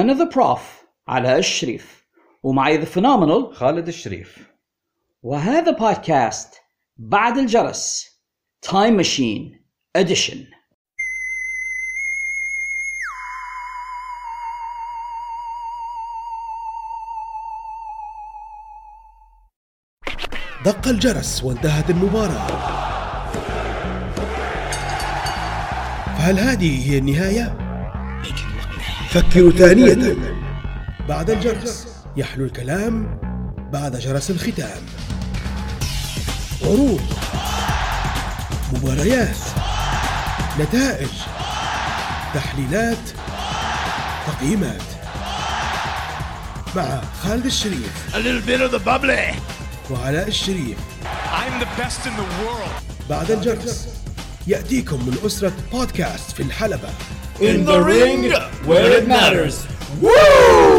أنا The Prof علاء الشريف ومعي The Phenomenal خالد الشريف. وهذا بودكاست بعد الجرس. Time Machine edition دق الجرس وانتهت المباراة. فهل هذه هي النهاية؟ فكروا ثانية. بعد الجرس يحلو الكلام بعد جرس الختام. عروض مباريات نتائج تحليلات تقييمات. مع خالد الشريف. A little bit of the bubbly. وعلاء الشريف. I'm the best in the world. بعد الجرس يأتيكم من أسرة بودكاست في الحلبة. In the ring where it matters. Mamma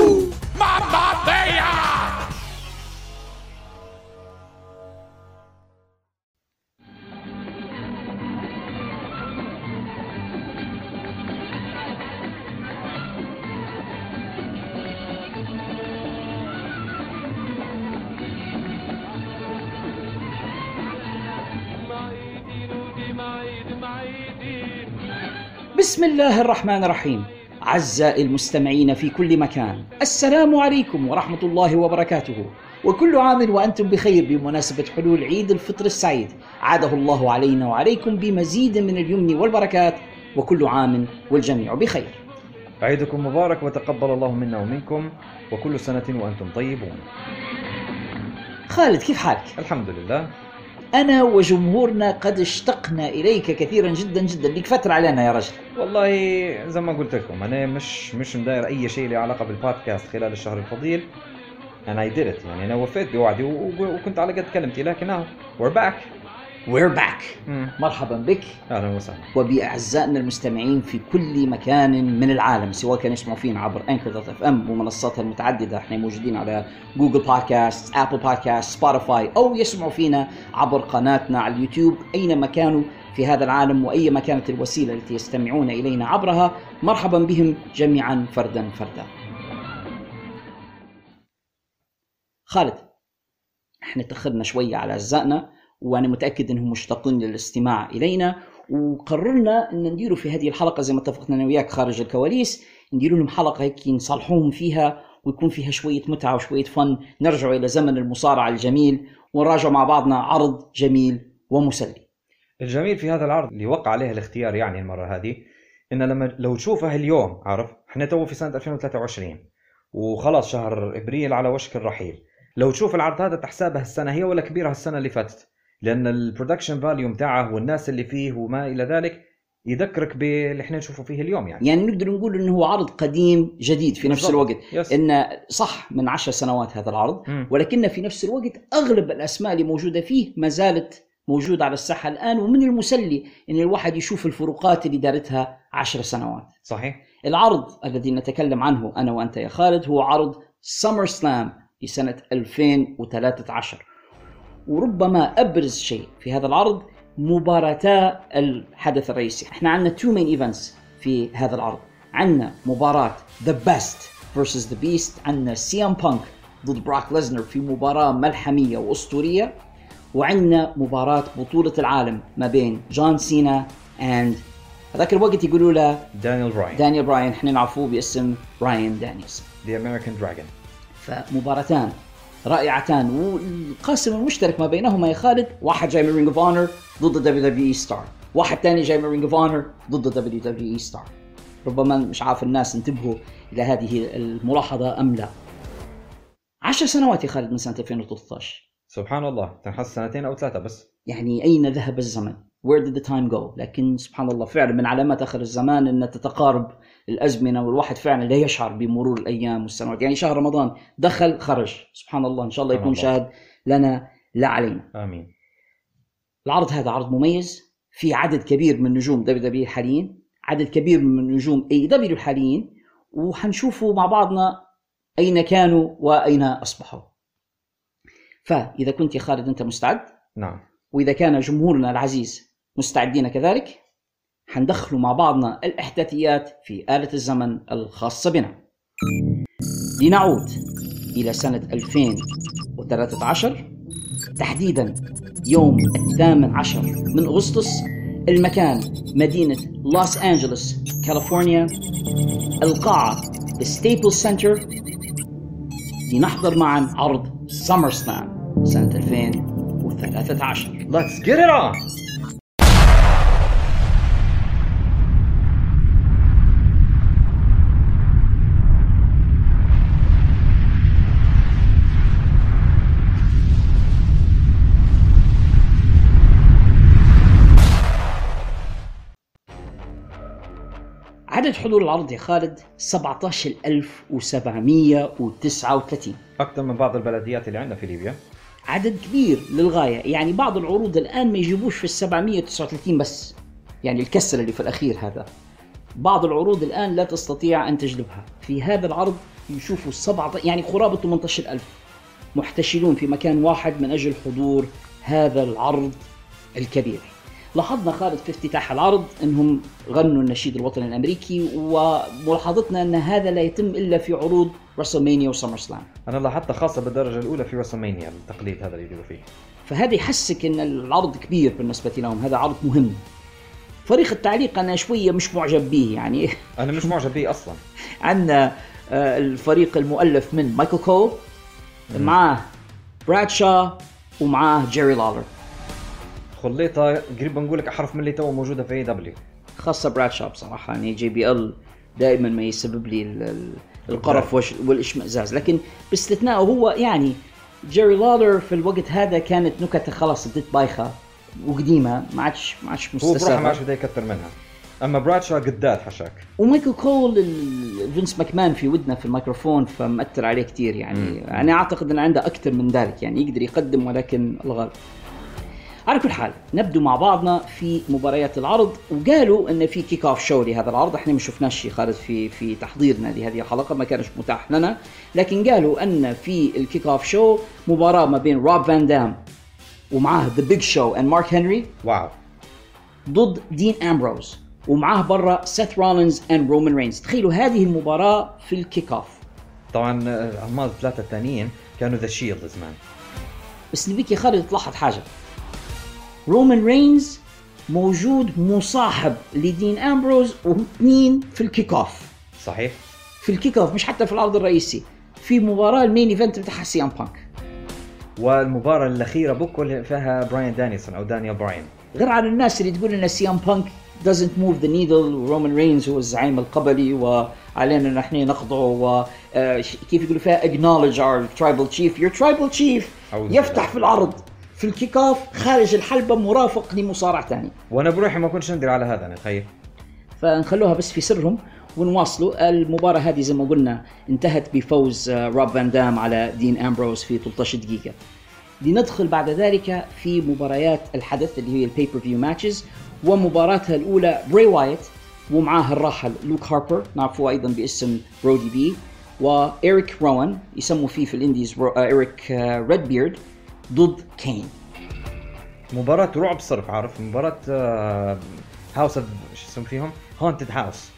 بسم الله الرحمن الرحيم. أعزائي المستمعين في كل مكان السلام عليكم ورحمة الله وبركاته. وكل عام وأنتم بخير بمناسبة حلول عيد الفطر السعيد. عاده الله علينا وعليكم بمزيد من اليمن والبركات. وكل عام والجميع بخير. عيدكم مبارك وتقبل الله منا ومنكم. وكل سنة وأنتم طيبون. خالد كيف حالك؟ الحمد لله. أنا وجمهورنا قد اشتقنا إليك كثيرا جدا جدا. لك فترة علينا يا رجل. والله زي ما قلت لكم أنا مش مش مداير أي شيء له علاقة بالبودكاست خلال الشهر الفضيل. Did it. يعني أنا وفيت بوعدي وكنت على قد كلمتي لكن أهو we're back. We're back. مم. مرحبا بك. أهلا وسهلا. وبأعزائنا المستمعين في كل مكان من العالم سواء كانوا يسمعوا فينا عبر Anchor dot FM ومنصاتها المتعدده إحنا موجودين على Google Podcast Apple Podcast Spotify أو يسمعوا فينا عبر قناتنا على اليوتيوب أينما كانوا في هذا العالم وأي ما كانت الوسيلة التي يستمعون إلينا عبرها. مرحبا بهم جميعا فردا فردا. خالد إحنا تاخرنا شوية على أعزائنا. وأنا متأكد أنهم مشتاقين للاستماع إلينا. وقررنا أن نديروا في هذه الحلقة زي ما اتفقنا أنا وياك خارج الكواليس نديروا لهم حلقة هيك نصالحوهم فيها ويكون فيها شوية متعة وشوية فن. نرجعوا إلى زمن المصارعة الجميل ونراجع مع بعضنا عرض جميل ومسلي. الجميل في هذا العرض اللي وقع عليه الاختيار يعني المرة هذه إن لما لو تشوفها اليوم عارف؟ إحنا تو في سنة 2023 وخلاص شهر إبريل على وشك الرحيل. لو تشوف العرض هذا تحسابها السنة هي ولا كبيرة السنة اللي فاتت. لأن ال production value متاعه والناس اللي فيه وما إلى ذلك يذكرك باللي إحنا نشوفه فيه اليوم يعني يعني نقدر نقول إنه هو عرض قديم جديد في نفس. الوقت يس. إن صح من عشر سنوات هذا العرض مم. ولكن في نفس الوقت أغلب الأسماء اللي موجودة فيه ما زالت موجودة على الساحة الآن ومن المسلي إن الواحد يشوف الفروقات اللي دارتها عشر سنوات. صحيح العرض الذي نتكلم عنه أنا وأنت يا خالد هو عرض سمر سلام لسنه 2013 وربما أبرز شيء في هذا العرض مباراتا الحدث الرئيسي. إحنا عندنا two main events في هذا العرض. عندنا مباراة The Best versus The Beast عندنا CM Punk ضد Brock Lesnar في مباراة ملحمية وأسطورية. وعندنا مباراة بطولة العالم ما بين John Cena and هذاك الوقت يقولوا له Daniel Bryan Daniel Bryan إحنا نعرفوه باسم Bryan Danielson The American Dragon فمباراتان. رائعتان. والقاسم المشترك ما بينهما يا خالد واحد جاي من Ring of Honor ضد دبليو دبليو اي ستار واحد ثاني جاي من Ring of Honor ضد دبليو دبليو اي ستار ربما مش عارف الناس انتبهوا إلى هذه الملاحظة أم لا. عشر سنوات يا خالد من سنة 2013 سبحان الله. تنحس سنتين أو ثلاثة بس. يعني أين ذهب الزمن؟ Where did the time go? لكن سبحان الله فعلا من علامات آخر الزمان أن تتقارب الأزمنة والواحد فعلا لا يشعر بمرور الأيام والسنوات. يعني شهر رمضان دخل خرج. سبحان الله إن شاء الله يكون الله. شاهد لنا لا علينا. آمين. العرض هذا عرض مميز. في عدد كبير من نجوم WWE الحاليين عدد كبير من نجوم AEW الحاليين وحنشوفوا مع بعضنا أين كانوا وأين أصبحوا. فإذا كنت يا خالد أنت مستعد؟ نعم. وإذا كان جمهورنا العزيز مستعدين كذلك حندخلوا مع بعضنا الإحداثيات في آلة الزمن الخاصة بنا. لنعود إلى سنة 2013 تحديدا يوم الثامن عشر من أغسطس المكان مدينة لوس أنجلوس كاليفورنيا القاعة Staples Center لنحضر معا عرض SummerSlam سنة 2013 Let's get it on! عدد حضور العرض يا خالد 17739 أكثر من بعض البلديات اللي عندنا في ليبيا. عدد كبير للغاية يعني بعض العروض الآن ما يجيبوش في ال 739 بس يعني الكسر اللي في الأخير هذا. بعض العروض الآن لا تستطيع أن تجلبها. في هذا العرض يشوفوا سبعة يعني قرابة 18000 محتشدون في مكان واحد من أجل حضور هذا العرض الكبير. لاحظنا خالد في افتتاح العرض إنهم غنوا النشيد الوطني الأمريكي وملاحظتنا أن هذا لا يتم إلا في عروض راسلمانيا وسمر سلام أنا لاحظتها خاصة بالدرجة الأولى في رسلمانيا التقليد هذا اللي يجيبوا فيه. فهذا يحسك أن العرض كبير بالنسبة لهم هذا عرض مهم. فريق التعليق أنا شوية مش معجب به يعني. أنا مش معجب به أصلا. عندنا آه، الفريق المؤلف من مايكل كول معاه برادشا ومعاه جيري لالر. خليطه قريب نقول لك أحرف من اللي تو موجوده في AEW خاصة برادشا بصراحه يعني JBL دائما ما يسبب لي ال- ال- القرف والإشمئزاز. لكن باستثناء هو يعني جيري لالر في الوقت هذا كانت نكتة خلاص بدت بايخة وقديمة ما عادش ما عادش هو بروحه ما مستساغة. عادش يكثر منها. أما برادشا قداد حشاك؟ ومايكل كول فينس ماكمان في ودنا في الميكروفون فمأثر عليه كثير يعني. أنا أعتقد إن عنده أكثر من ذلك يعني يقدر يقدم ولكن الغالب على كل حال نبدو مع بعضنا في مباريات العرض وقالوا إن في kickoff show لهذا العرض. إحنا ما شفناش شيء خالد في في تحضيرنا لهذه الحلقة ما كانش متاح لنا. لكن قالوا إن في ال kickoff show مباراة ما بين روب فان دام ومعاه ذا بيج شو and مارك هنري واو. ضد دين امبروز ومعاه برا سيث رولينز and رومان رينز تخيلوا هذه المباراة في ال kickoff طبعا آه، هم الثلاثة الثانيين كانوا ذا شيلد زمان. بس نبيك يا خالد تلاحظ حاجة. رومان رينز موجود مصاحب لدين أمبروز واثنين في ال kickoff صحيح. في ال kickoff مش حتى في العرض الرئيسي في مباراة ال main event بتاعها سي ام بانك. والمباراة الأخيرة بكل فيها براين دانيلسون أو دانيال براين. غير عن الناس اللي تقول إن سي ام بانك doesn't move the needle ورومان رينز هو الزعيم القبلي وعلينا نحن نخضعه وكيف يقولوا فيها acknowledge our tribal chief. Your tribal chief يفتح. في العرض في ال kickoff خارج الحلبة مرافق لمصارع ثاني. وأنا بروحي ما كنتش ندري على هذا أنا تخيل. فنخلوها بس في سرهم ونواصلوا. المباراة هذه زي ما قلنا انتهت بفوز آه، روب فان دام على دين أمبروز في 13 دقيقة. لندخل بعد ذلك في مباريات الحدث اللي هي ال pay-per-view matches ومباراتها الأولى بري وايت ومعاه الراحل لوك هاربر نعرفه أيضا باسم برودي بي وإيريك روان يسموا فيه في ال indies آه، إيريك آه، ريد بيرد ضد كين. مباراة رعب صرف عارف؟ مباراة house of شو اسمه فيهم؟ haunted house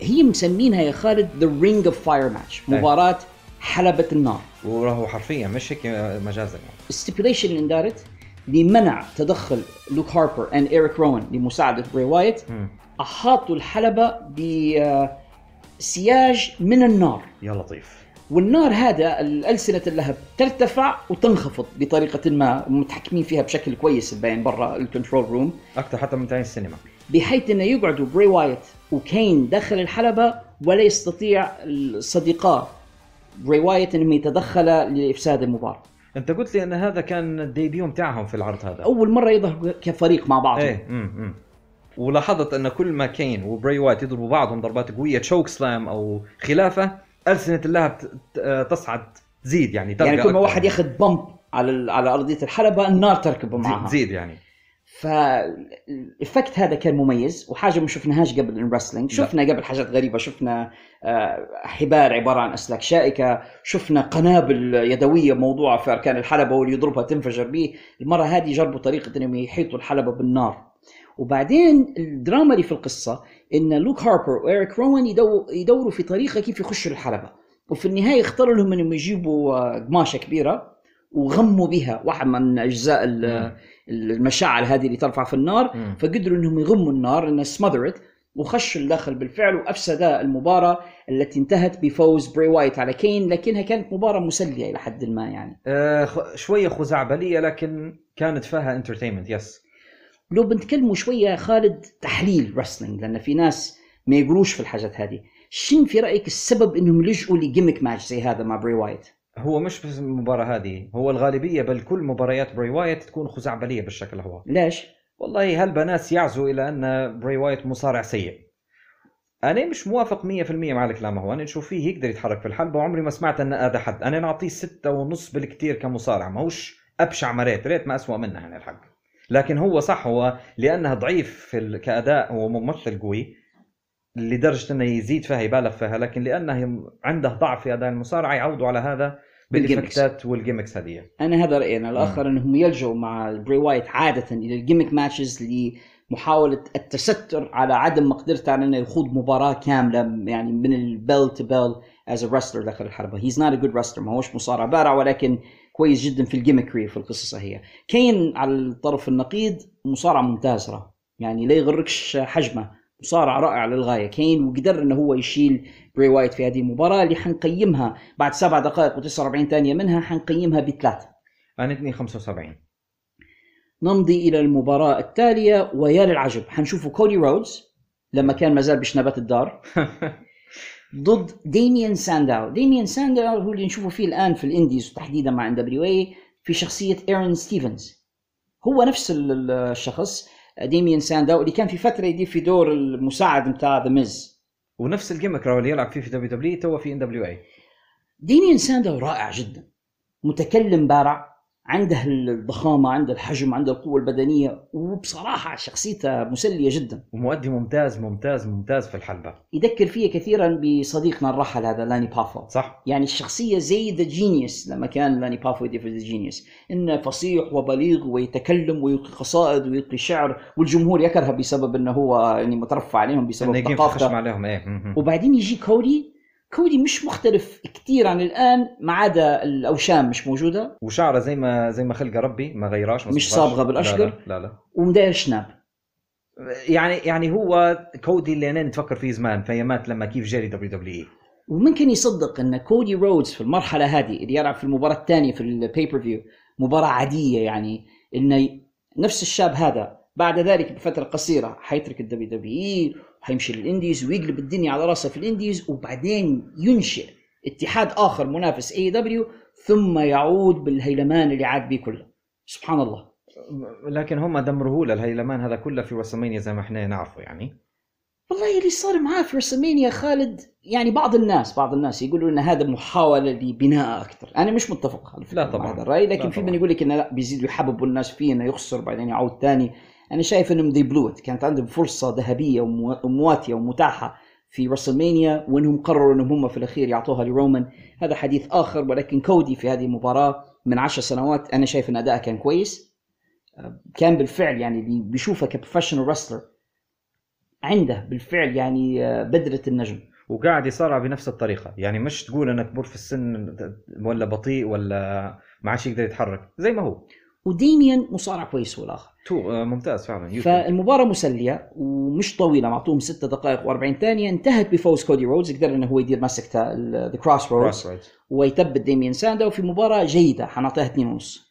هي مسمينها يا خالد the ring of fire ماتش. مباراة حلبة النار. وهو حرفيا مش هيك آه، مجازا يعني. ال stipulation اللي اندارت لمنع تدخل لوك هاربر and ايريك روان لمساعدة بري وايت أحاطوا الحلبة بسياج من النار. يا لطيف. والنار هذا الألسنة اللهب ترتفع وتنخفض بطريقة ما متحكمين فيها بشكل كويس باين برا ال control room أكثر حتى من تاني السينما. بحيث إنه يقعدوا بري وايت وكين داخل الحلبة ولا يستطيع أصدقاء بري وايت إنهم يتدخلا لإفساد المباراة. أنت قلت لي أن هذا كان ال debut بتاعهم في العرض هذا. أول مرة يظهروا كفريق مع بعض إيه امم امم ولاحظت أن كل ما كين وبري وايت يضربوا بعضهم ضربات قوية chokeslam أو خلافة ألسنة اللهب تصعد تزيد يعني يعني كل ما أكثر. واحد ياخذ bump على على أرضية الحلبة النار تركبه تزيد- معها. تزيد يعني. فال effect هذا كان مميز وحاجة ما شفناهاش قبل ال wrestling شفنا قبل حاجات غريبة شفنا آه، حبال عبارة عن أسلاك شائكة شفنا قنابل يدوية موضوعة في أركان الحلبة واللي يضربها تنفجر به المرة هذه جربوا طريقة إنهم يحيطوا الحلبة بالنار. وبعدين الدراما اللي في القصة إن لوك هاربر وإيريك روان يدو يدوروا في طريقة كيف يخشوا الحلبه وفي النهاية اختاروا لهم إنهم يجيبوا آه، قماشة كبيرة وغموا بها واحد من أجزاء ال- المشاعل هذه اللي ترفع في النار. فقدروا إنهم يغموا النار إنها smothered وخشوا الداخل بالفعل وافسد المباراة التي انتهت بفوز بري وايت على كين. لكنها كانت مباراة مسلية إلى حد ما يعني. آه شوية خزعبلية لكن كانت فيها entertainment yes لو بنتكلموا شوية خالد تحليل wrestling لأن في ناس ما يقولوش في الحاجات هذه. شن في رأيك السبب إنهم لجؤوا ل gimmick match زي هذا مع بري وايت؟ هو مش بس المباراة هذه هو الغالبية بل كل مباريات بري وايت تكون خزعبلية بالشكل هو. ليش؟ والله هالبناس يعزوا إلى أن بري وايت مصارع سيء؟ أنا مش موافق 100% مع الكلام هو. أنا نشوف فيه يقدر يتحرك في الحلبة وعمري ما سمعت أن اذى حد. أنا نعطيه ستة ونص بالكثير كمصارع ما هوش أبشع مريت ريت ما أسوأ منها يعني الحق. لكن هو صح هو لأنه ضعيف في كأداء هو ممثل قوي لدرجة إنه يزيد فيها يبالغ فيها لكن لأنه عنده ضعف في أداء المصارعة يعودوا على هذا بالجيمكس. بالإفكتات والجيمكس هذه. أنا هذا راينا الآخر إنهم يلجؤوا مع بري وايت عادة إلى ال gimmick matches لمحاولة التستر على عدم مقدرته على إنه يخوض مباراة كاملة يعني من ال bell to bell as a wrestler داخل الحلبه he's not a good wrestler ما هوش مصارع بارع ولكن كويس جدا في ال gimmickry في القصص هي. كين على الطرف النقيض مصارع ممتاز ترى يعني لا يغركش حجمه. مصارع رائع للغاية. كين وقدر إنه هو يشيل بري وايت في هذه المباراة اللي حنقيمها بعد سبع دقائق و49 ثانية منها حنقيمها بثلاثة. أنا ادني 75 نمضي إلى المباراة التالية ويا للعجب حنشوفوا كودي رودز لما كان مازال بشنبات الدار. ضد ديميان سانداو. ديميان سانداو هو اللي نشوفه فيه الآن في ال indies وتحديدا مع NWA في شخصية آرون ستيفنز. هو نفس ال- ال- الشخص ديميان سانداو اللي كان في فترة يدير في دور المساعد بتاع The Miz ونفس ال gimmick راهو اللي يلعب فيه في دبليو دبليو تو في إن دبليو إي. ديميان سانداو رائع جدا. متكلم بارع عنده الضخامة عنده الحجم عنده القوة البدنية وبصراحة شخصيته مسلية جدا. ومؤدي ممتاز ممتاز ممتاز في الحلبة. يذكر فيا كثيرا بصديقنا الراحل هذا لاني بوفو. صح. يعني الشخصية زي The Genius لما كان لاني بوفو يدي في The Genius إنه فصيح وبليغ ويتكلم ويلقي قصائد ويلقي شعر والجمهور يكرهه بسبب إنه هو يعني مترفع عليهم بسبب إنه ثقافته. عليهم إيه. وبعدين يجي كودي كودي مش مختلف كثير عن الآن ما عدا الأوشام مش موجودة وشعره زي ما زي ما خلق ربي ما غيراش ما مش صبغاش. صابغة بالأشقر. لا لا, لا, لا. ومداير شناب يعني يعني هو كودي اللي أنا نتفكر فيه زمان في ايامات لما كيف جاري دبليو دبليو إي وممكن يصدق إن كودي رودز في المرحلة هذه اللي يلعب في المباراة الثانية في ال pay-per-view مباراة عادية يعني إنه نفس الشاب هذا بعد ذلك بفترة قصيرة حيترك ال WWE وحيمشي لل indies ويقلب الدنيا على راسه في ال indies وبعدين ينشئ اتحاد آخر منافس AEW ثم يعود بالهيلمان اللي عاد به كله. سبحان الله. لكن هم دمروه له الهيلمان هذا كله في وسمينيا زي ما إحنا نعرفه يعني. والله اللي صار معاه في رسلمانيا خالد يعني بعض الناس بعض الناس يقولوا إن هذا محاولة لبناء أكثر أنا مش متفق على لا طبعاً. هذا الرأي لكن في. من يقول لك انه لا بيزيدوا يحببوا الناس فيه إنه يخسر بعدين يعود ثاني. أنا شايف إنهم they blew it كانت عندهم فرصة ذهبية ومو- ومواتية ومتاحة في رسلمانيا وإنهم قرروا إنهم هم في الأخير يعطوها لرومان. هذا حديث آخر ولكن كودي في هذه المباراة من عشر سنوات أنا شايف إن أداءه كان كويس. كان بالفعل يعني اللي بيشوفه ك professional wrestler عنده بالفعل يعني آه، بذرة النجم. وقاعد يصارع بنفس الطريقة. يعني مش تقول إنك كبر في السن ولا بطيء ولا ما عادش يقدر يتحرك. زي ما هو. وديميان مصارع كويس هو الآخر. تو آه، ممتاز فعلا يوتيوب. فالمباراة مسلية ومش طويلة معطوهم 6 دقائق و40 ثانية. انتهت بفوز كودي رودز قدر إنه هو يدير مسكته the Cross Rhodes. ويثبت ديميان سانداو في مباراة جيدة حنعطيها 2 ونص.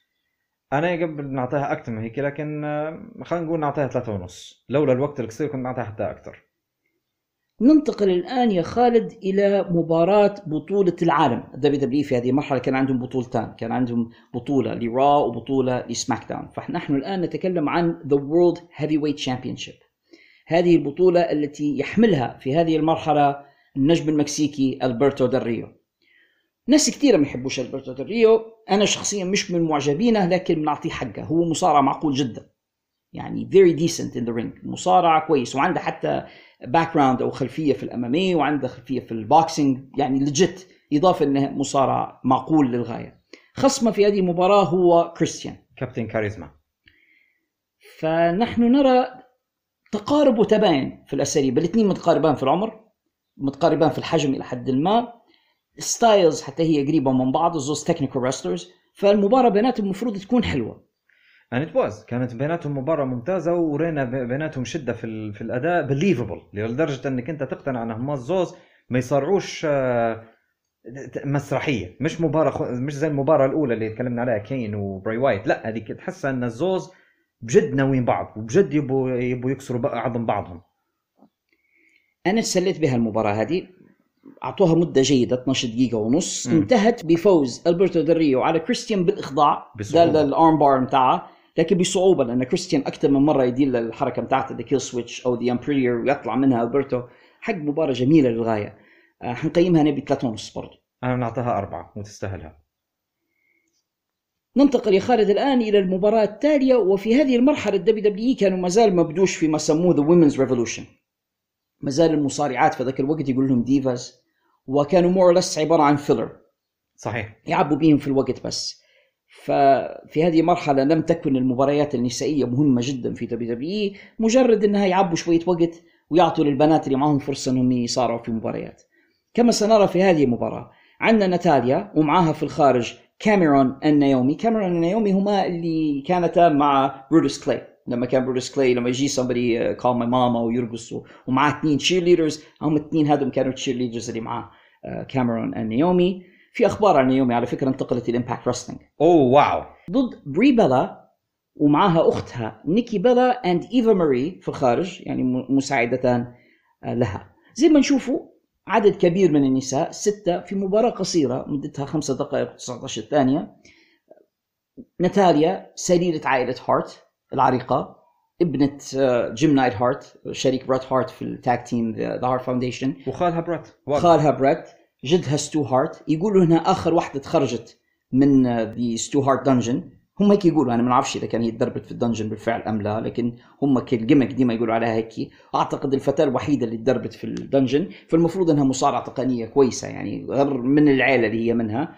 أنا قبل نعطيها أكثر من هيك لكن آه، خلينا نقول نعطيها ثلاثة ونص. لولا الوقت القصير كنت نعطيها حتى أكثر ننتقل الآن يا خالد إلى مباراة بطولة العالم. WWE في هذه المرحلة كان عندهم بطولتان كان عندهم بطولة للرو وبطولة لسماك داون فنحن الآن نتكلم عن World Heavyweight Championship هذه البطولة التي يحملها في هذه المرحلة النجم المكسيكي ألبرتو دريو ناس كثيرة ما يحبوش ألبرتو دريو أنا شخصيا مش من معجبينه لكن بنعطيه حقه. هو مصارع معقول جدا. يعني very decent in the ring. مصارع كويس وعنده حتى background أو خلفية في ال MMA وعنده خلفية في ال boxing يعني legit إضافة إنه مصارع معقول للغاية. خصمه في هذه المباراة هو كريستيان Captain Charisma فنحن نرى تقارب وتباين في الأساليب الاثنين متقاربان في العمر متقاربان في الحجم إلى حد ما. styles حتى هي قريبة من بعض الزوز technical wrestlers فالمباراة بيناتهم المفروض تكون حلوة. And it was. كانت بيناتهم مباراة ممتازة ورينا بيناتهم شدة في ال- في الأداء. believable لدرجة إنك أنت تقتنع ان هم الزوز ما يصارعوش آه، مسرحية. مش مباراة خ- مش زي المباراة الأولى اللي تكلمنا عليها كين وبراي وايت لا هذيك تحس أن الزوز بجد ناويين بعض وبجد يبوا يبوا يكسروا عظم بعضهم. أنا تسليت بها المباراة هذه. أعطوها مدة جيدة 12 دقيقة ونص. انتهت بفوز ألبرتو دريو على كريستيان بالإخضاع. ده ال armbar بتاعه لكن بصعوبة لأن كريستيان أكثر من مرة يدير الحركة بتاعته the Killswitch أو the Unprettier ويطلع منها ألبرتو حق مباراة جميلة للغاية. آه، حنقيمها نبي 3 ونص برضه أنا نعطيها أربعة وتستاهلها ننتقل يا خالد الآن إلى المباراة التالية وفي هذه المرحلة ال WWE كانوا ما زال مبدوش في ما سموه the women's revolution ما زال المصارعات في ذاك الوقت يقول لهم Divas وكانوا more عبارة عن filler صحيح. يعبوا بيهم في الوقت بس. ففي هذه المرحله لم تكن المباريات النسائية مهمة جدا في WWE مجرد إنها يعبوا شوية وقت ويعطوا للبنات اللي معهم فرصة إنهم يصارعوا في مباريات. كما سنرى في هذه المباراة عندنا ناتاليا ومعها في الخارج كاميرون النايومي كاميرون النايومي هما اللي كانتا مع برودوس كلاي. لما كان برودوس كلاي لما يجي somebody uh, call my mama ويرقصوا ومعاه اثنين cheerleaders هم الاثنين هذول كانوا cheerleaders اللي معاه آه، كاميرون النايومي في أخبار عن نايومي على فكرة انتقلت إلى Impact Wrestling أوه wow. ضد بري بيلا ومعها أختها نيكي بيلا and ايفا ماري في الخارج يعني مساعدتان آه، لها. زي ما نشوفوا عدد كبير من النساء ستة في مباراة قصيرة مدتها خمسة دقائق و19 ثانية ناتاليا سليلة عائلة هارت العريقة ابنة آه، جيم نايدهارت شريك بريت هارت في ال tag team The Hart Foundation وخالها بريت. خالها بريت جدها ستو هارت يقولوا انها آخر واحدة تخرجت من the Stu Hart Dungeon هم هيك يقولوا. أنا ما نعرفش إذا كان هي تدربت في ال Dungeon بالفعل أم لا لكن هم كال gimmick ديما يقولوا عليها هيك. أعتقد الفتاة الوحيدة اللي تدربت في ال Dungeon فالمفروض إنها مصارعة تقنية كويسة يعني غير من العيلة اللي هي منها.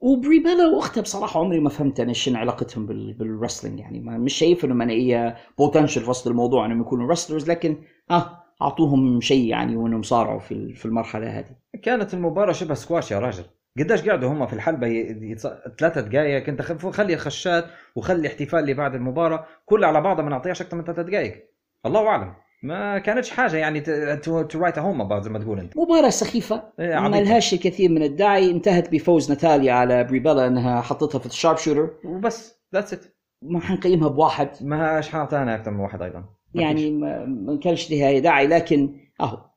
وبري بيلا واختها بصراحة عمري ما فهمت أنا شنو علاقتهم بال... بال wrestling يعني ما مش شايف انهم أنا هي potential في وسط الموضوع إنهم يكونوا wrestlers لكن آه أعطوهم شيء يعني وإنهم صارعوا في في المرحلة هذه. كانت المباراة شبه سكواش يا راجل. قديش قعدوا هم في الحلبة ي- يتص... ثلاثة دقائق أنت خلي الخشات وخلي احتفال اللي بعد المباراة. كلها على بعضها ما نعطيهاش أكثر من ثلاثة دقائق الله أعلم. ما كانتش حاجة يعني to write home about زي ما تقول أنت. مباراة سخيفة. إيه، ما. لهاش الكثير من الداعي. انتهت بفوز ناتاليا على بري بيلا إنها حطتها في ال sharpshooter. وبس. that's it ما حنقيمها بواحد. ما حاطها أنا أكثر من واحد أيضا. يعني. ما كانش لها داعي لكن أهو.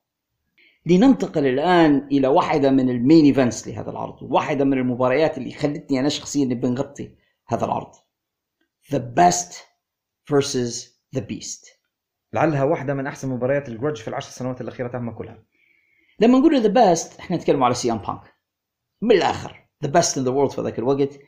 لننتقل الآن إلى واحدة من ال main events لهذا العرض واحدة من المباريات اللي خلتني أنا شخصيا نبي نغطي هذا العرض. The best versus the beast. لعلها واحدة من أحسن مباريات ال grudge في العشر سنوات الأخيرة تهمها كلها. لما نقول the best إحنا نتكلم على سي أم بانك. من الآخر the best in the world في ذاك الوقت.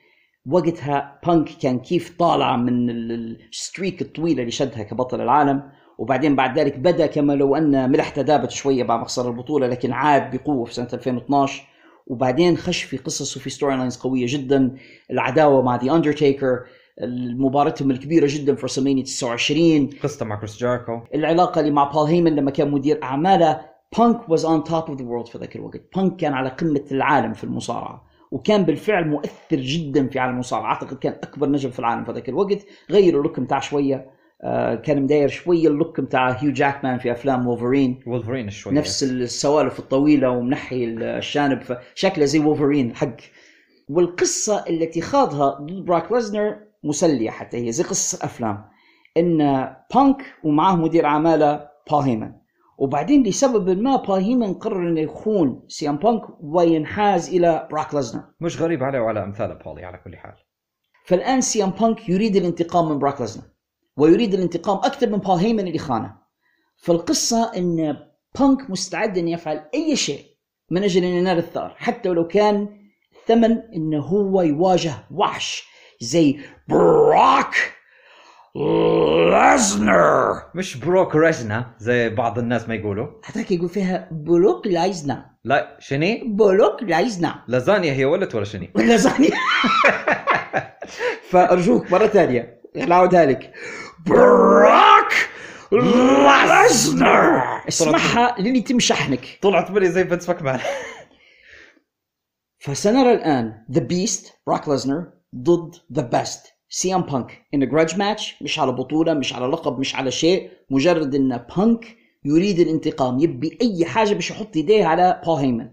وقتها بانك كان كيف طالع من ال- ال- ال streak الطويله اللي شدها كبطل العالم وبعدين بعد ذلك بدأ كما لو أن ملحته دابت شوية بعد ما خسر البطولة لكن عاد بقوة في سنة 2012 وبعدين خش في قصص وفي storylines قوية جدا العداوة مع ذا اندرتيكر مباراتهم الكبيرة جدا في رسلمانيا 29 قصته مع كريس جيريكو العلاقة اللي مع بول هيمن لما كان مدير أعماله بانك was on top of the world في ذاك الوقت. بانك كان على قمة العالم في المصارعة. وكان بالفعل مؤثر جدا في عالم المصارعة. أعتقد كان أكبر نجم في العالم في ذاك الوقت. غيروا ال look بتاعه شوية آه كان مداير شوية ال look بتاع هيو جاكمان في أفلام وولفرين. وولفرين شوي نفس السوالف الطويلة ومنحي الشانب. فشكله زي وولفرين حق. والقصة التي خاضها ضد براك ليزنر مسلية حتى هي. زي قصة الافلام إن بانك ومعه مدير أعماله بول هيمن. وبعدين لسبب ما بول هيمن قرر إنه يخون سي ام بانك وينحاز إلى براك ليزنر مش غريب عليه وعلى أمثاله بولي على كل حال. فالآن سي ام بانك يريد الانتقام من براك ليزنر ويريد الانتقام أكثر من بول هيمن اللي خانه. فالقصة إن بانك مستعد إن يفعل أي شيء من أجل أن ينال الثأر حتى ولو كان ثمن إنه هو يواجه وحش زي براك ليزنر مش بروك ريزنا زي بعض الناس ما يقولوا. هذاك يقول فيها بلوك لايزنا لا شني؟ بلوك لايزنا لازانيا هي ولت ولا شني؟ لازانيا. فأرجوك مرة ثانية نعاودها لك براك لازنر اسمعها لين يتم شحنك. طلعت بالي زي فينس ماكمان فسنرى الآن the beast براك ليزنر ضد the best سي ام بانك in grudge match مش على بطولة مش على لقب مش على شيء. مجرد إن بانك يريد الانتقام يبي أي حاجة باش يحط إيديه على بول هيمن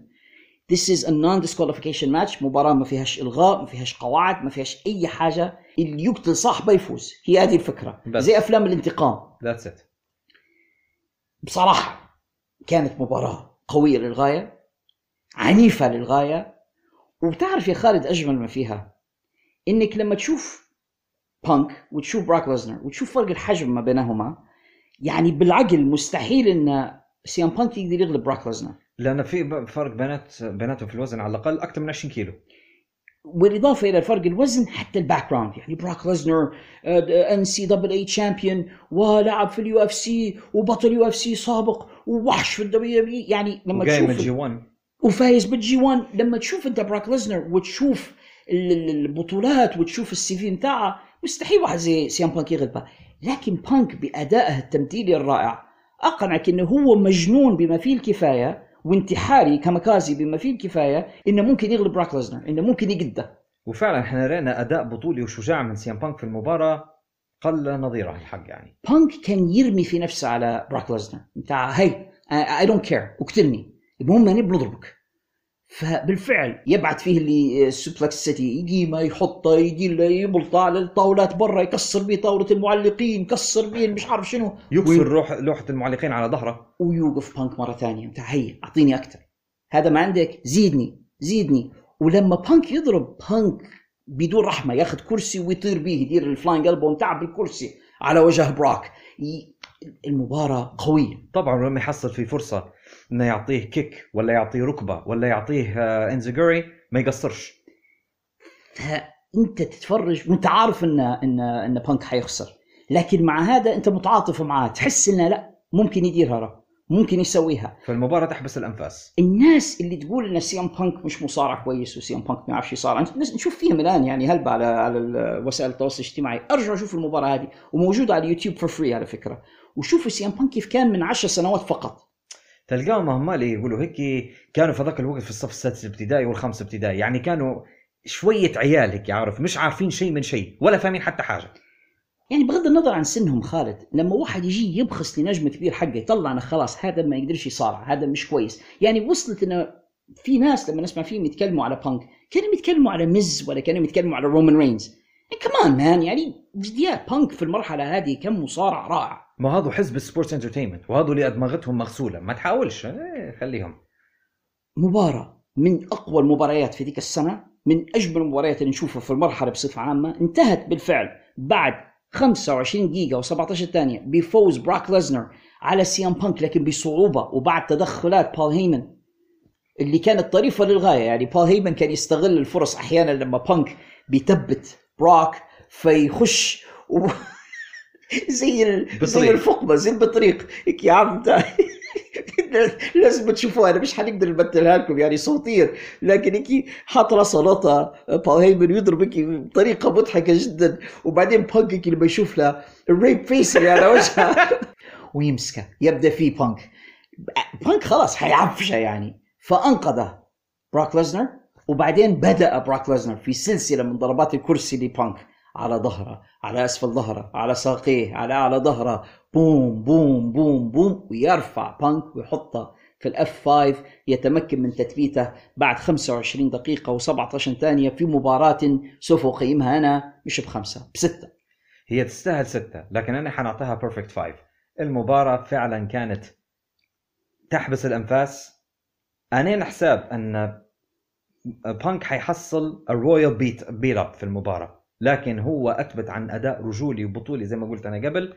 This is a non-disqualification match. مباراة ما فيهاش إلغاء ما فيهاش قواعد ما فيهاش أي حاجة. اللي يقتل صاحبه يفوز. هي هذه الفكرة. بس. زي أفلام الانتقام. that's it بصراحة كانت مباراة قوية للغاية عنيفة للغاية. وبتعرف يا خالد أجمل ما فيها إنك لما تشوف بانك وتشوف براك ليزنر وتشوف فرق الحجم ما بينهما يعني بالعقل مستحيل إن سي ام بانك يقدر يغلب براك ليزنر. لأن في فرق بينات بيناتهم في الوزن على الأقل أكثر من 20 كيلو. بالاضافه إلى فرق الوزن حتى ال background يعني براك ليزنر NCAA champion ولعب في ال UFC وبطل UFC سابق ووحش في الدبليو دبليو يعني لما وجاي من تشوف G1 وفايز بال G1 لما تشوف أنت براك ليزنر وتشوف ال- ال- البطولات وتشوف ال CV بتاعه مستحيل واحد زي سي ام بانك يغلبه لكن بانك بأدائه التمثيلي الرائع أقنعك إنه هو مجنون بما فيه الكفاية وانتحاري كاميكازي بما فيه الكفاية إنه ممكن يغلب براك ليزنر إنه ممكن يقده. وفعلا إحنا رأينا أداء بطولي وشجاع من سي ام بانك في المباراة قل نظيره الحق يعني. بانك كان يرمي في نفسه على براك ليزنر بتاع hey I don't care اقتلني. المهم اني بنضربك. فبالفعل يبعث فيه اللي suplex city يجي ما يحطه يجي له يبلطه على الطاولات برا يكسر بيه طاولة المعلقين يكسر بيه مش عارف شنو. يكسر روح لوحة المعلقين على ظهره. ويوقف بانك مرة ثانية. بتاع hey أعطيني أكثر هذا ما عندك؟ زيدني زيدني. ولما بانك يضرب بانك بدون رحمة ياخذ كرسي ويطير به يدير ال flying elbow بتاعه بالكرسي على وجه براك. ي- المباراة قوية. طبعا لما يحصل في فرصة. إنه يعطيه kick ولا يعطيه ركبة ولا يعطيه آه، enzuigiri ما يقصرش. فانت تتفرج وأنت عارف إن إن إن بانك حيخسر. لكن مع هذا أنت متعاطف معاه تحس إنه لا ممكن يديرها ممكن يسويها. فالمباراه تحبس الأنفاس. الناس اللي تقول إن سي ام بانك مش مصارع كويس وسي ام بانك ما يعرفش يصارع أنت نشوف فيهم الان يعني هلبة على على وسائل التواصل الاجتماعي. ارجعوا شوفوا المباراة هذه وموجوده على اليوتيوب for free على فكرة. وشوفوا سي ام بانك كيف كان من عشر سنوات فقط. تلقاهم هم اللي يقولوا هيك كانوا في ذاك الوقت في الصف السادس الابتدائي والخامس ابتدائي. يعني كانوا شوية عيال هيك عارف؟ مش عارفين شيء من شيء ولا فاهمين حتى حاجة. يعني بغض النظر عن سنهم خالد لما واحد يجي يبخس لنجم كبير حقه يطلع انه خلاص هذا ما يقدرش يصارع هذا مش كويس. يعني وصلت إنه في ناس لما نسمع فيهم يتكلموا على بانك كانوا يتكلموا على ميز ولا كانوا يتكلموا على رومان رينز كمان مان يعني جديات بانك في المرحلة هذه كم مصارع رائع. ما هذا حزب ال sports entertainment وهذا اللي دماغاتهم مغسولة. ما تحاولش. إيه خليهم. مباراة من أقوى المباريات في ذيك السنة من أجمل المباريات اللي نشوفها في المرحلة بصفة عامة انتهت بالفعل بعد 25 دقيقة و17 ثانية بفوز براك ليزنر على سي ام بانك لكن بصعوبة وبعد تدخلات بول هيمن اللي كانت طريفة للغاية. يعني بول هيمن كان يستغل الفرص أحيانا لما بانك بيثبت براك فيخش و... زي ال... زي. الفقمة زي البطريق هيك يا عم. لازم تشوفوها. أنا مش حنقدر نمثلها لكم يعني صوتيا لكن هيك حاط راسه لطه بول هيمن يضرب هيك بطريقة مضحكة جدا. وبعدين بانك هيك لما يشوف له ال rape face اللي على وجهه. ويمسكه. يبدأ فيه بانك بانك خلاص حيعفسه يعني. فأنقذه. براك ليزنر؟ وبعدين بدأ براك ليزنر في سلسلة من ضربات الكرسي لبانك على ظهره على أسفل ظهره على ساقيه على أعلى ظهره. بوم بوم بوم بوم ويرفع بانك ويحطه في ال F5 يتمكن من تثبيته بعد 25 دقيقة و17 ثانية في مباراة سوف أقيمها أنا مش بخمسة بستة. هي تستاهل ستة لكن أنا حنعطيها perfect five المباراة فعلا كانت تحبس الأنفاس. أنا حساب أن بانك حيحصل ال royal beat beat up في المباراة. لكن هو أثبت عن أداء رجولي وبطولي زي ما قلت أنا قبل.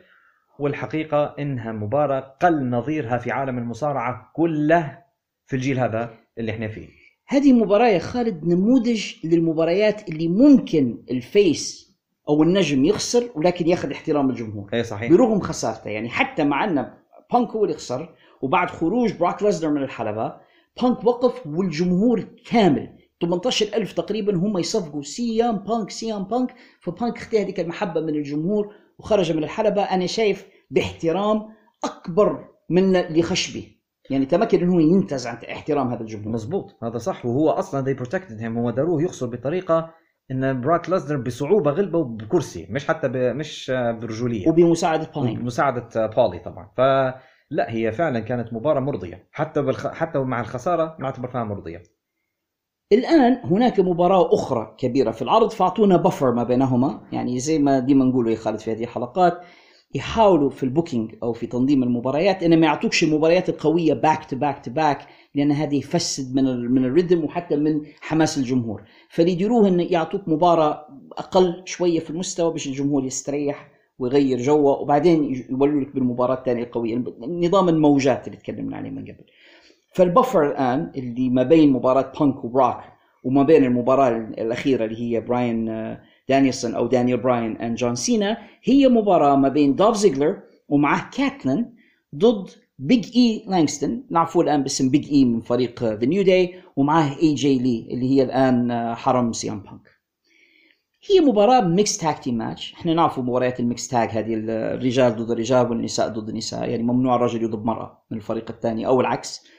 والحقيقة إنها مباراة قل نظيرها في عالم المصارعة كله في الجيل هذا اللي إحنا فيه. هذه مباراة يا خالد نموذج للمباريات اللي ممكن ال face أو النجم يخسر ولكن ياخذ احترام الجمهور. أي صحيح. برغم خسارته. يعني حتى مع أن بانك هو اللي خسر وبعد خروج براك ليزنر من الحلبة بانك وقف والجمهور كامل. 18000 تقريبا هم يصفقوا سي ام بانك سي ام بانك. فبانك خذي هذيك المحبة من الجمهور وخرج من الحلبة. أنا شايف باحترام أكبر من اللي خش به. يعني تمكن إنه ينتزع احترام هذا الجمهور. مزبوط. هذا صح. وهو أصلا they protected him. هو داروه يخسر بطريقة إن براك لازنر بصعوبة غلبه بكرسي مش حتى ب... مش برجولية. وبمساعدة باين بمساعده بول هيمن طبعا. فلا هي فعلا كانت مباراة مرضية. حتى بالخ... حتى مع الخسارة نعتبر فيها مرضية. الآن هناك مباراة أخرى كبيرة في العرض. فأعطونا buffer ما بينهما. يعني زي ما ديما نقوله يا خالد في هذه الحلقات يحاولوا في ال booking أو في تنظيم المباريات ان ما يعطوكش المباريات القوية back to back to back لأن هذا يفسد من ال من ال rhythm وحتى من حماس الجمهور. فاللي يديروه إن يعطوك مباراة أقل شوية في المستوى باش الجمهور يستريح ويغير جوه وبعدين يولوا لك بالمباراة الثانية القوية. نظام الموجات اللي تكلمنا عليه من قبل. فال buffer الآن اللي ما بين مباراة بانك وبراك وما بين المباراة الأخيرة اللي هي براين آه، دانيلسون أو دانيال براين and جون سينا هي مباراة ما بين دولف زيجلر ومعه كايتلين ضد بيج اي لانغستون نعرفوه الآن باسم بيج اي من فريق ذا نيو داي ومعه اي جي لي اللي هي الآن آه، حرم سي ام بانك هي مباراة mixed tag team match، إحنا نعرف مباريات ال mixed tag هذه الرجال ضد الرجال والنساء ضد النساء، يعني ممنوع الرجل يضرب مرأة من الفريق الثاني أو العكس.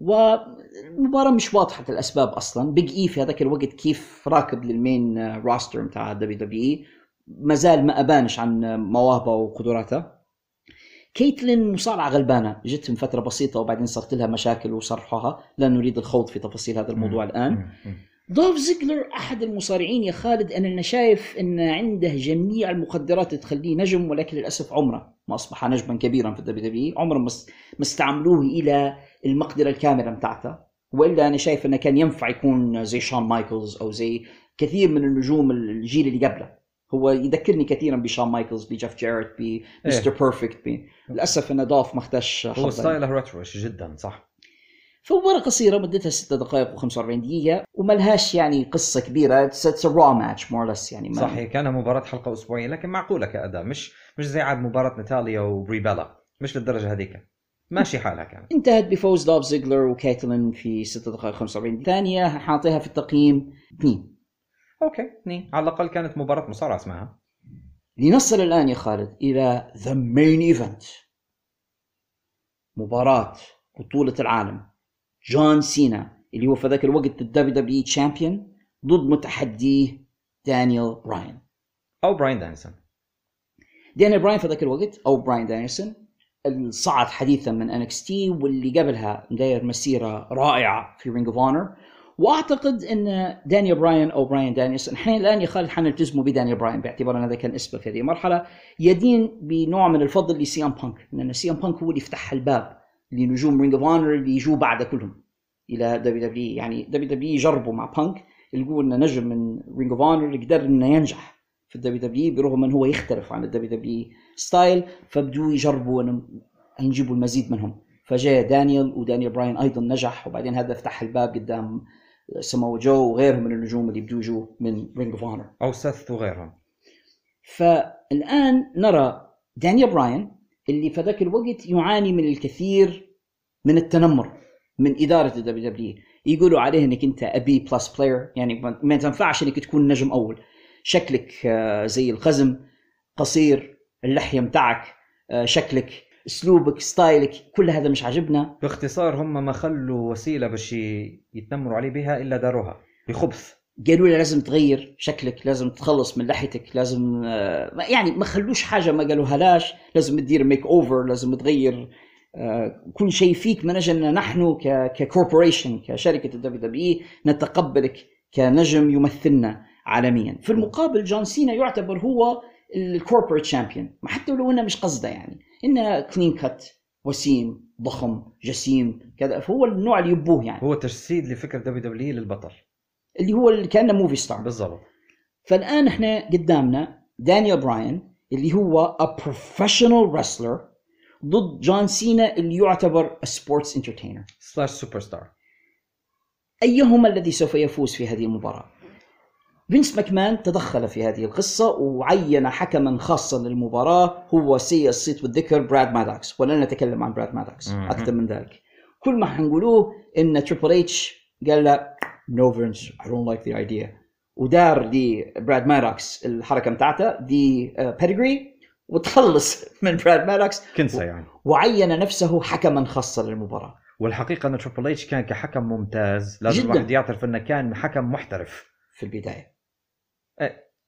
والمباراة مش واضحة الأسباب أصلا، بيج اي في هذاك الوقت كيف راكب لل main roster بتاع دبليو دبليو اي ما زال ما أبانش عن مواهبه وقدراته. كايتلين مصارعة غلبانة. جت من فترة بسيطة وبعدين صارت لها مشاكل وصرحوها. لا نريد الخوض في تفاصيل هذا الموضوع الآن. دولف زيجلر أحد المصارعين يا خالد أنا شايف أن عنده جميع المقدرات تخليه نجم ولكن للأسف عمره ما أصبح نجما كبيرا في الدبليو دبليو عمره ما است- ما استعملوه إلى المقدرة الكاملة بتاعته. وإلا أنا شايف أنه كان ينفع يكون زي شون مايكلز أو زي كثير من النجوم الجيل اللي قبله. هو يذكرني كثيرا بشون مايكلز بجيف جاريت بمستر بيرفكت للأسف ان دولف ما اخذش هو. style ه retro ش جدا صح؟ فمباراة قصيرة مدتها 6 دقائق و45 دقيقة وما لهاش يعني قصة كبيرة. it's a Raw match more or less يعني ما صح هي كان مباراة حلقة أسبوعية لكن معقولة كأداء. مش مش زي عاد مباراة ناتاليا وبري بيلا. مش للدرجة هذيك. ماشي حالها كانت. انتهت بفوز دولف زيجلر وكايتلين في 6 دقائق 45 ثانية حاعطيها في التقييم 2 okay اثنين. على الأقل كانت مباراة مصارعة اسمها. لنصل الآن يا خالد إلى the main event مباراة بطولة العالم. جون سينا اللي هو في ذاك الوقت الدبليو دبليو champion ضد متحديه دانيال براين. أو براين دانيلسون دانيال براين في ذاك الوقت أو براين دانيلسون صعد حديثا من ان اكس تي واللي قبلها داير مسيرة رائعة في رينج اوف اونر وأعتقد إن دانيال براين أو براين دانيسون إحنا الآن يا خالد حنلتزموا بدانيال براين باعتبار إن هذا كان اسمه في هذه المرحله يدين بنوع من الفضل لسي ام بانك لأن سي ام بانك هو اللي فتح الباب لنجوم رينج اوف اونر إنهم يجوا بعد كلهم إلى دبليو دبليو يعني دبليو دبليو جربوا مع بانك يلقوا إنه نجم من رينج اوف اونر قدر إنه ينجح في الدبليو دبليو برغم انه هو يختلف عن الدبليو دبليو style فبدوا يجربوا إنهم يجيبوا المزيد منهم. فجاء دانيال ودانيال براين أيضا نجح وبعدين هذا فتح الباب قدام سمو جو وغيرهم من النجوم اللي بدوا يجوا من رينج اوف اونر أو سيث وغيرهم. فالآن نرى دانيال براين اللي في ذاك الوقت يعاني من الكثير من التنمر من إدارة الدبليو دبليو يقولوا عليه إنك أنت a B plus player يعني ما- تنفعش إنك تكون نجم أول. شكلك آه، زي القزم قصير اللحية متاعك آه، شكلك أسلوبك style ك كل هذا مش عاجبنا. باختصار هم ما خلوا وسيلة باش يتنمروا عليه بها إلا داروها بخبث. قالوا له لازم تغير شكلك لازم تخلص من لحيتك لازم آه، يعني ما خلوش حاجة ما قالوها لاش لازم تدير makeover لازم تغير آه، كل شيء فيك من أجل نحن ك corporation كشركة الدبليو دبليو نتقبلك كنجم يمثلنا عالميا. في المقابل جون سينا يعتبر هو ال corporate champion حتى لو إنه مش قصده يعني إنه clean cut وسيم ضخم جسيم كذا فهو النوع اللي يبوه يعني. هو تجسيد لفكرة دبليو دبليو للبطل. اللي هو اللي كأنه movie star بالضبط. فالآن إحنا قدامنا دانيال براين اللي هو a professional wrestler ضد جون سينا اللي يعتبر sports entertainer. slash superstar أيهما الذي سوف يفوز في هذه المباراة؟ فينس ماكمان تدخل في هذه القصة وعين حكما خاصا للمباراة هو سيء الصيت والذكر براد مادوكس ولن نتكلم عن براد مادوكس. أكثر من ذلك. كل ما حنقولوه إن تريبل اتش قال له no فينس I don't like the idea. ودار دي براد مادوكس الحركة بتاعته دي بيدجري وتخلص من براد مادوكس كنسة يعني. وعين نفسه حكما خاصا للمباراة. والحقيقة أن تريبل اتش كان كحكم ممتاز لازم. الواحد يعترف أنه كان حكم محترف. في البداية.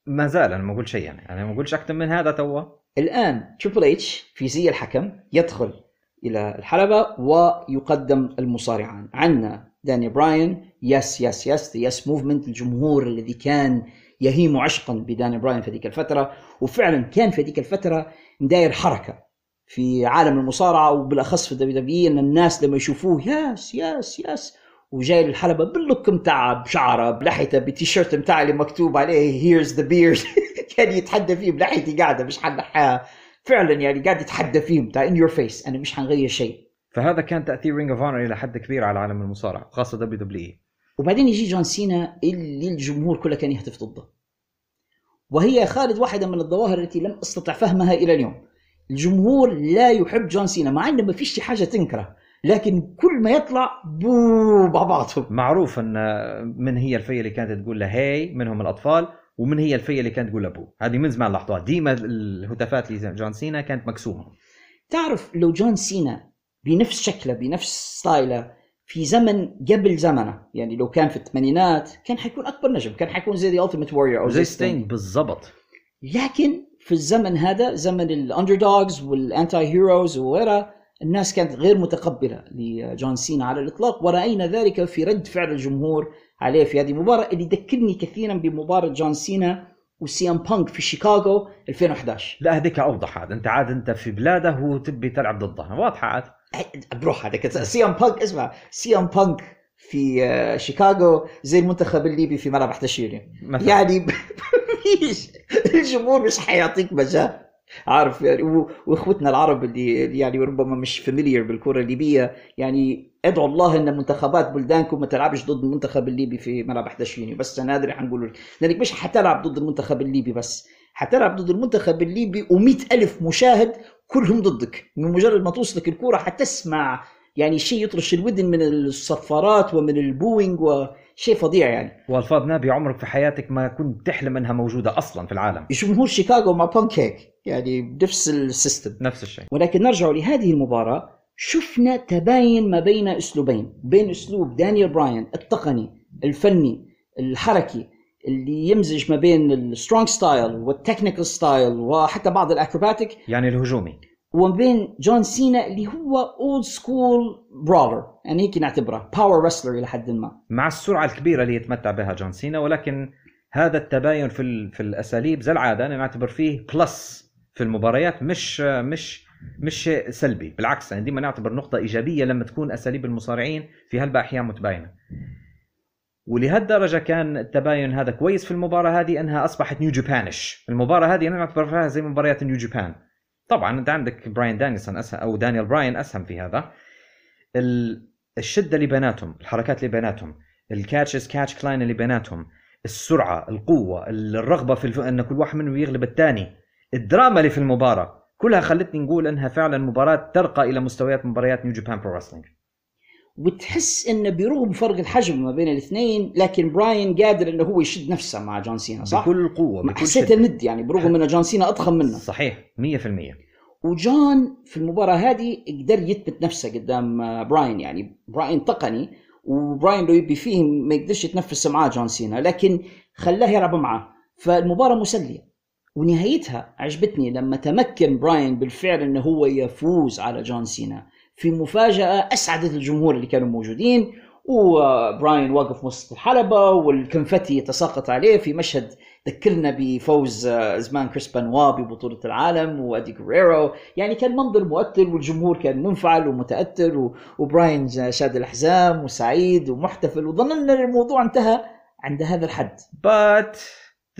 ما زال أنا ما أقول شيء يعني. أنا ما أقولش أكثر من هذا توا. الآن تريبل اتش في زي الحكم يدخل إلى الحلبة ويقدم المصارعان. عندنا دانيال براين yes yes yes yes movement الجمهور الذي كان يهيم عشقا بدانيال براين في ذيك الفترة وفعلا كان في ذيك الفترة داير حركة في عالم المصارعة وبالأخص في الدبليو دبليو إن الناس لما يشوفوه yes yes yes وجاي للحلبة بال look متاعه بشعره بلحيته بالتيشيرت متاعه اللي مكتوب عليه here's the beard كان يتحدى فيه بلحيتي قاعدة مش حنحاها فعلا يعني قاعد يتحدى فيه بتاع in your face أنا مش حنغير شيء. فهذا كان تأثير رينج اوف اونر إلى حد كبير على عالم المصارعه خاصة دبليو دبليو اي وبعدين يجي جون سينا اللي الجمهور كله كان يهتف ضده. وهي خالد واحدة من الظواهر التي لم أستطع فهمها إلى اليوم. الجمهور لا يحب جون سينا مع إنه ما فيش حاجة تنكره لكن كل ما يطلع boo بعضهم معروف إن من هي الفئة اللي كانت تقول له هاي منهم الأطفال. ومن هي الفئة اللي كانت تقول boo هذه من زمان لاحظوها ديما الهتافات لجون سينا كانت مقسومه تعرف لو جون سينا بنفس شكله بنفس style ه في زمن قبل زمنه يعني لو كان في الثمانينات كان حيكون أكبر نجم كان حيكون زي ذا ألتيمت وورير أو زي ستينج بالضبط. لكن في الزمن هذا زمن ال underdogs وال anti-heroes وغيرها الناس كانت غير متقبلة لجون سينا على الإطلاق ورأينا ذلك في رد فعل الجمهور عليه في هذه المباراة اللي ذكرني كثيرا بمباراة جون سينا وسي ام بانك في شيكاغو 2011 لا هذيك أوضح عاد. أنت عاد أنت في بلاده وتبي تلعب ضده واضحة عاد. بروح هذا سي ام بانك اسمع. سي ام بانك في آه، شيكاغو زي المنتخب الليبي في ملعب 11 يونيو يعني الجمهور مش حيعطيك مجال. عارف يعني و- واخوتنا العرب اللي يعني ربما مش familiar بالكرة الليبية يعني ادعوا الله إن منتخبات بلدانكم ما تلعبش ضد المنتخب الليبي في ملعب 11 يونيو بس أنا هذا اللي حنقوله. لك. لأنك مش حتلعب ضد المنتخب الليبي بس. حتلعب ضد المنتخب الليبي و ألف مشاهد كلهم ضدك. من مجرد ما توصلك الكرة حتسمع يعني شيء يطرش الودن من الصفارات ومن ال booing وشيء فظيع يعني. والفاظ نابي عمرك في حياتك ما كنت تحلم أنها موجودة أصلا في العالم. جمهور شيكاغو مع بانك هيك يعني بنفس ال system. نفس الشيء. ولكن نرجع لهذه المباراة شفنا تباين ما بين أسلوبين. بين أسلوب دانيال براين التقني الفني الحركي اللي يمزج ما بين ال strong style وال technical style وحتى بعض ال acrobatic يعني الهجومي. وما بين جون سينا اللي هو old school brawler يعني هيك نعتبره. power wrestler إلى حد ما. مع السرعة الكبيرة اللي يتمتع بها جون سينا ولكن هذا التباين في في الأساليب زي العاده أنا نعتبر فيه plus في المباريات مش مش مش سلبي. بالعكس يعني ديما نعتبر نقطة إيجابية لما تكون أساليب المصارعين في هالباحيان متباينة. ولهالدرجة كان التباين هذا كويس في المباراة هذه أنها أصبحت New Japan-ish المباراة هذه أنا نعتبر فيها زي مباريات New Japan طبعا أنت عندك براين دانيلسون اسمه أو دانيال براين اسمه في هذا. ال- الشدة اللي بيناتهم الحركات اللي بيناتهم ال catches كاتش كلاين اللي بيناتهم السرعة القوة الرغبة في الف... إن كل واحد منهم يغلب الثاني الدراما اللي في المباراة كلها خلتني نقول إنها فعلا مباراة ترقى إلى مستويات مباريات New Japan Pro Wrestling وتحس إنه برغم فرق الحجم ما بين الاثنين لكن براين قادر إنه هو يشد نفسه مع جون سينا صح؟ بكل قوة بكل حسيته الند يعني برغم ان جون سينا أضخم منه. صحيح 100% وجون في المباراة هذه قدر يثبت نفسه قدام آه، براين يعني براين تقني وبراين لو يبي فيه ما يقدرش يتنفس معاه جون سينا لكن خلاه يلعب معاه. فالمباراة مسلية. ونهايتها عجبتني لما تمكن براين بالفعل إنه هو يفوز على جون سينا. في مفاجأة أسعدت الجمهور اللي كانوا موجودين وبراين واقف وسط الحلبة وال confetti يتساقط عليه. في مشهد ذكرنا بفوز آه، زمان كريس بانوا ببطولة العالم وأدي جريرو يعني كان منظر مؤثر والجمهور كان منفعل ومتأثر و- وبراين شاد الأحزام وسعيد ومحتفل. وظننا الموضوع انتهى عند هذا الحد. But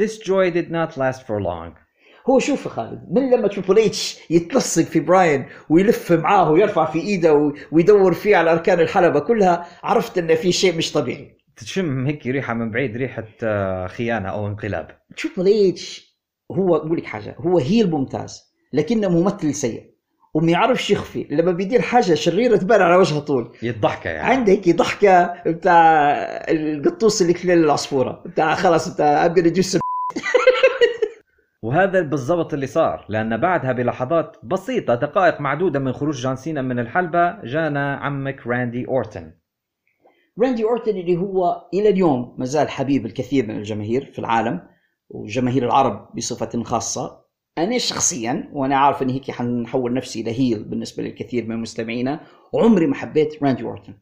this joy did not last for long. هو شوف خالد من لما تريبل اتش يتلصق في براين ويلف معاه ويرفع في إيده ويدور فيه على أركان الحلبة كلها عرفت إن في شيء مش طبيعي. تشم هيك ريحة من بعيد ريحة آه، خيانة أو انقلاب. تريبل اتش هو أقول لك حاجة هو heel ممتاز لكنه ممثل سيء. وما يعرفش يخفي لما بيدير حاجة شريرة تبان على وجهه طول. يضحكه يعني. عندك ضحكة بتاع القطوس اللي كلى العصفورة بتاع خلاص بتاع some وهذا بالضبط اللي صار لأن بعدها بلحظات بسيطة دقائق معدودة من خروج جون سينا من الحلبة جانا عمك راندي أورتن. راندي أورتن اللي هو إلى اليوم ما زال حبيب الكثير من الجماهير في العالم وجماهير العرب بصفة خاصة. أنا شخصيا وأنا عارف إن هيك حنحول نفسي إلى heel بالنسبة للكثير من مستمعينا وعمري ما حبيت راندي أورتن.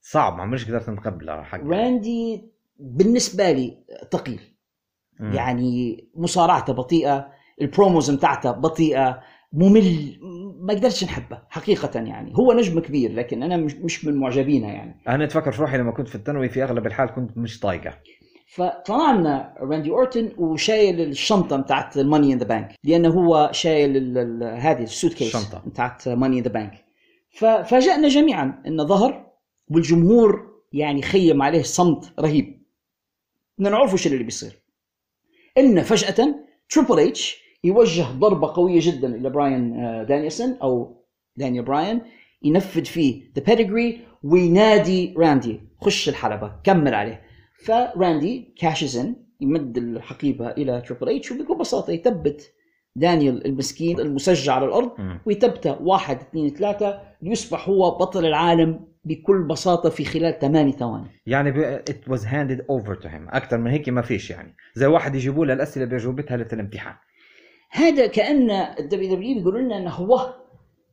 صعب ما عمرش قدرت نتقبله حق راندي بالنسبة لي ثقيل يعني مصارعته بطيئة ال promos بتاعته بطيئة ممل ما قدرتش نحبه حقيقة يعني. هو نجم كبير لكن أنا مش مش من معجبينها يعني. أنا أتفكر في روحي لما كنت في الثانوي في أغلب الحال كنت مش طايقه. فطلع لنا راندي أورتن وشايل الشنطة بتاعت ال Money in the Bank لأنه هو شايل هذه ال suitcase الشنطة. بتاعت Money in the Bank ففاجأنا جميعا انه ظهر والجمهور يعني خيم عليه صمت رهيب. بدنا نعرف وش اللي بيصير. إن فجأة تريبل اتش يوجه ضربة قوية جدا إلى براين آه، دانيلسون أو دانيال براين ينفذ فيه the Pedigree وينادي راندي خش الحلبة كمل عليه فراندي cashes in يمد الحقيبة إلى تريبل اتش وبكل بساطة يثبت دانيال المسكين المسجى على الأرض. ويثبته واحد اثنين ثلاثة ليصبح هو بطل العالم بكل بساطة في خلال ثماني ثواني. يعني ب... it was handed over to him. أكثر من هيك ما فيش يعني. زي واحد يجيبوا له الأسئلة بيجاوبتها ليلة الامتحان. هذا كأن ال WW بيقولوا لنا إنه هو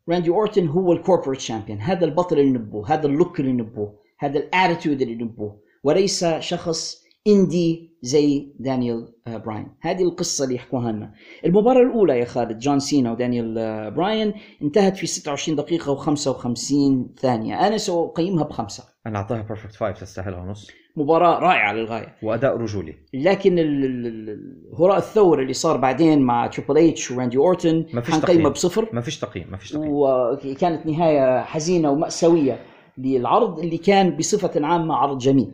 راندي أورتن هو ال corporate champion هذا البطل اللي نبوه هذا ال look اللي نبوه هذا ال attitude اللي نبوه. وليس شخص indie زي دانيال آه، براين. هذه القصة اللي يحكوها لنا. المباراة الأولى يا خالد جون سينا ودانيال آه، براين انتهت في 26 دقيقة و55 ثانية. أنا سأقيمها بخمسة. أنا اعطاها perfect five تستاهلها ونص مباراة رائعة للغاية. وأداء رجولي. لكن ال- ال- ال- الهراء الثور اللي صار بعدين مع تريبل اتش وراندي اورتن ما فيش تقييم. بصفر. ما فيش تقييم ما فيش تقييم. وكانت نهاية حزينة ومأساوية للعرض اللي كان بصفة عامة عرض جميل.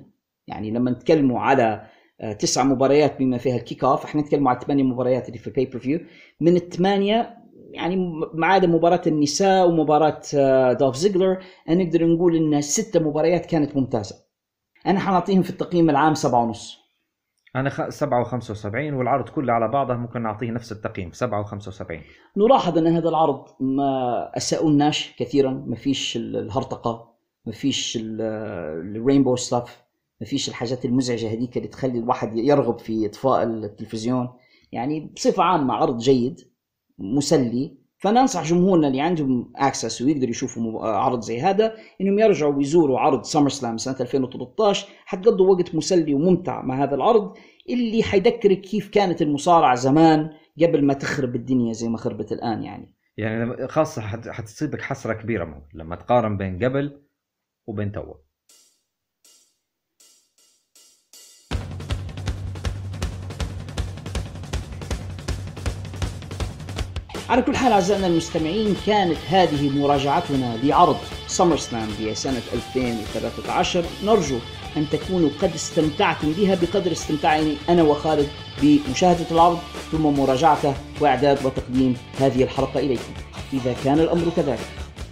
يعني لما نتكلموا على آه، تسع مباريات بما فيها ال kick-off إحنا نتكلم على ثمانية مباريات اللي في ال pay-per-view من الثمانية يعني ما عدا مباراة النساء ومباراة آه، دوف زيجلر نقدر نقول إن ستة مباريات كانت ممتازة. أنا حنعطيهم في التقييم العام سبعة ونص. أنا خ... 7 و75 والعرض كله على بعضه ممكن نعطيه نفس التقييم 7 و75 نلاحظ إن هذا العرض ما أساءلناش كثيرا ما فيش ال- الهرطقة ما فيش ال rainbow stuff ما فيش الحاجات المزعجة هذيك اللي تخلي الواحد يرغب في إطفاء التلفزيون. يعني بصفة عامة عرض جيد مسلي. فأنا أنصح جمهورنا اللي عندهم access ويقدروا يشوفوا مب- عرض زي هذا إنهم يرجعوا ويزوروا عرض سمر سلام سنه 2013 حتقضوا وقت مسلي وممتع مع هذا العرض اللي حيذكرك كيف كانت المصارعة زمان قبل ما تخرب الدنيا زي ما خربت الآن يعني. يعني خاصة حت... حتصيبك حسرة كبيرة. لما تقارن بين قبل وبين توا على كل حال أعزائنا المستمعين كانت هذه مراجعتنا لعرض سمر سلام لسنه 2013 نرجو أن تكونوا قد استمتعتم بها بقدر استمتاعي أنا وخالد بمشاهدة العرض ثم مراجعته وإعداد وتقديم هذه الحلقة إليكم. إذا كان الأمر كذلك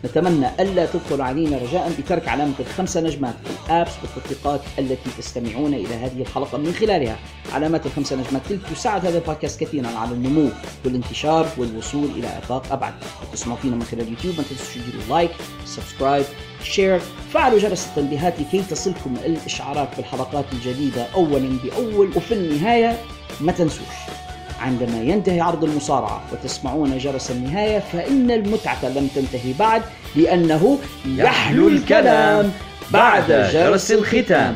نتمنى ألا تبخلوا علينا رجاء بترك علامة الخمسة نجمات في ال apps والتطبيقات التي تستمعون إلى هذه الحلقة من خلالها. علامات الخمسة نجمات تلك تساعد هذا البودكاست كثيرا على النمو والانتشار والوصول إلى افاق أبعد. تسمعوا فينا من خلال اليوتيوب ما تنسوا تديروا like subscribe share فعلوا جرس التنبيهات لكي تصلكم الإشعارات بالحلقات الجديدة اولا بأول وفي النهاية. ما تنسوش. عندما ينتهي عرض المصارعة وتسمعون جرس النهاية فإن المتعة لم تنتهي بعد لأنه يحلو الكلام بعد جرس الختام.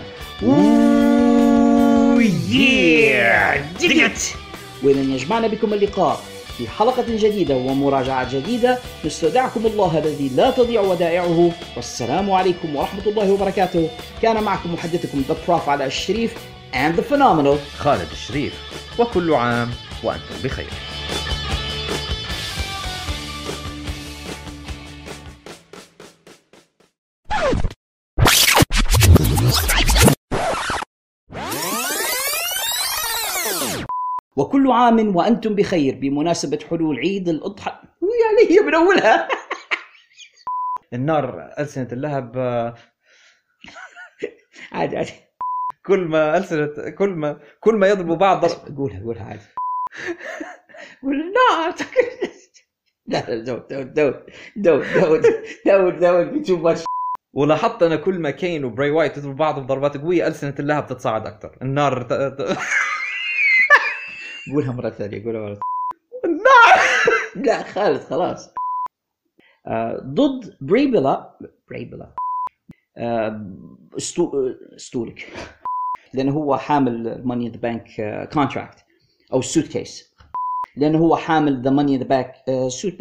ولن يجمعنا بكم اللقاء في حلقة جديدة ومراجعة جديدة نستودعكم الله الذي لا تضيع ودائعه. والسلام عليكم ورحمة الله وبركاته. كان معكم محدثكم ذا بروف على الشريف and the phenomenal. خالد الشريف. وكل عام. وأنتم بخير. وكل عام وأنتم بخير بمناسبة حلول عيد الأضحى. يعني هي من أولها. النار ألسنة اللهب. عادي عادي. كل ما ألسنة كل ما كل ما يضربوا بعض. ضرب قولها قولها عادي. ولا لا لا don't don't that would that would be too much. ولاحظت أنا كل ما كين وبراي وايت يضربوا بعض بضربات قوية ألسنة اللهب تتصاعد أكثر. النار. قولها مرة ثانية قولها مرة النار! لا خالد خلاص. آه، ضد بري بيلا بريبلا. آه، استو... استولك لأنه هو حامل ماني ذا بانك كونتراكت أو سوت كيس لأنه هو حامل ذا ماني ذا باك سوت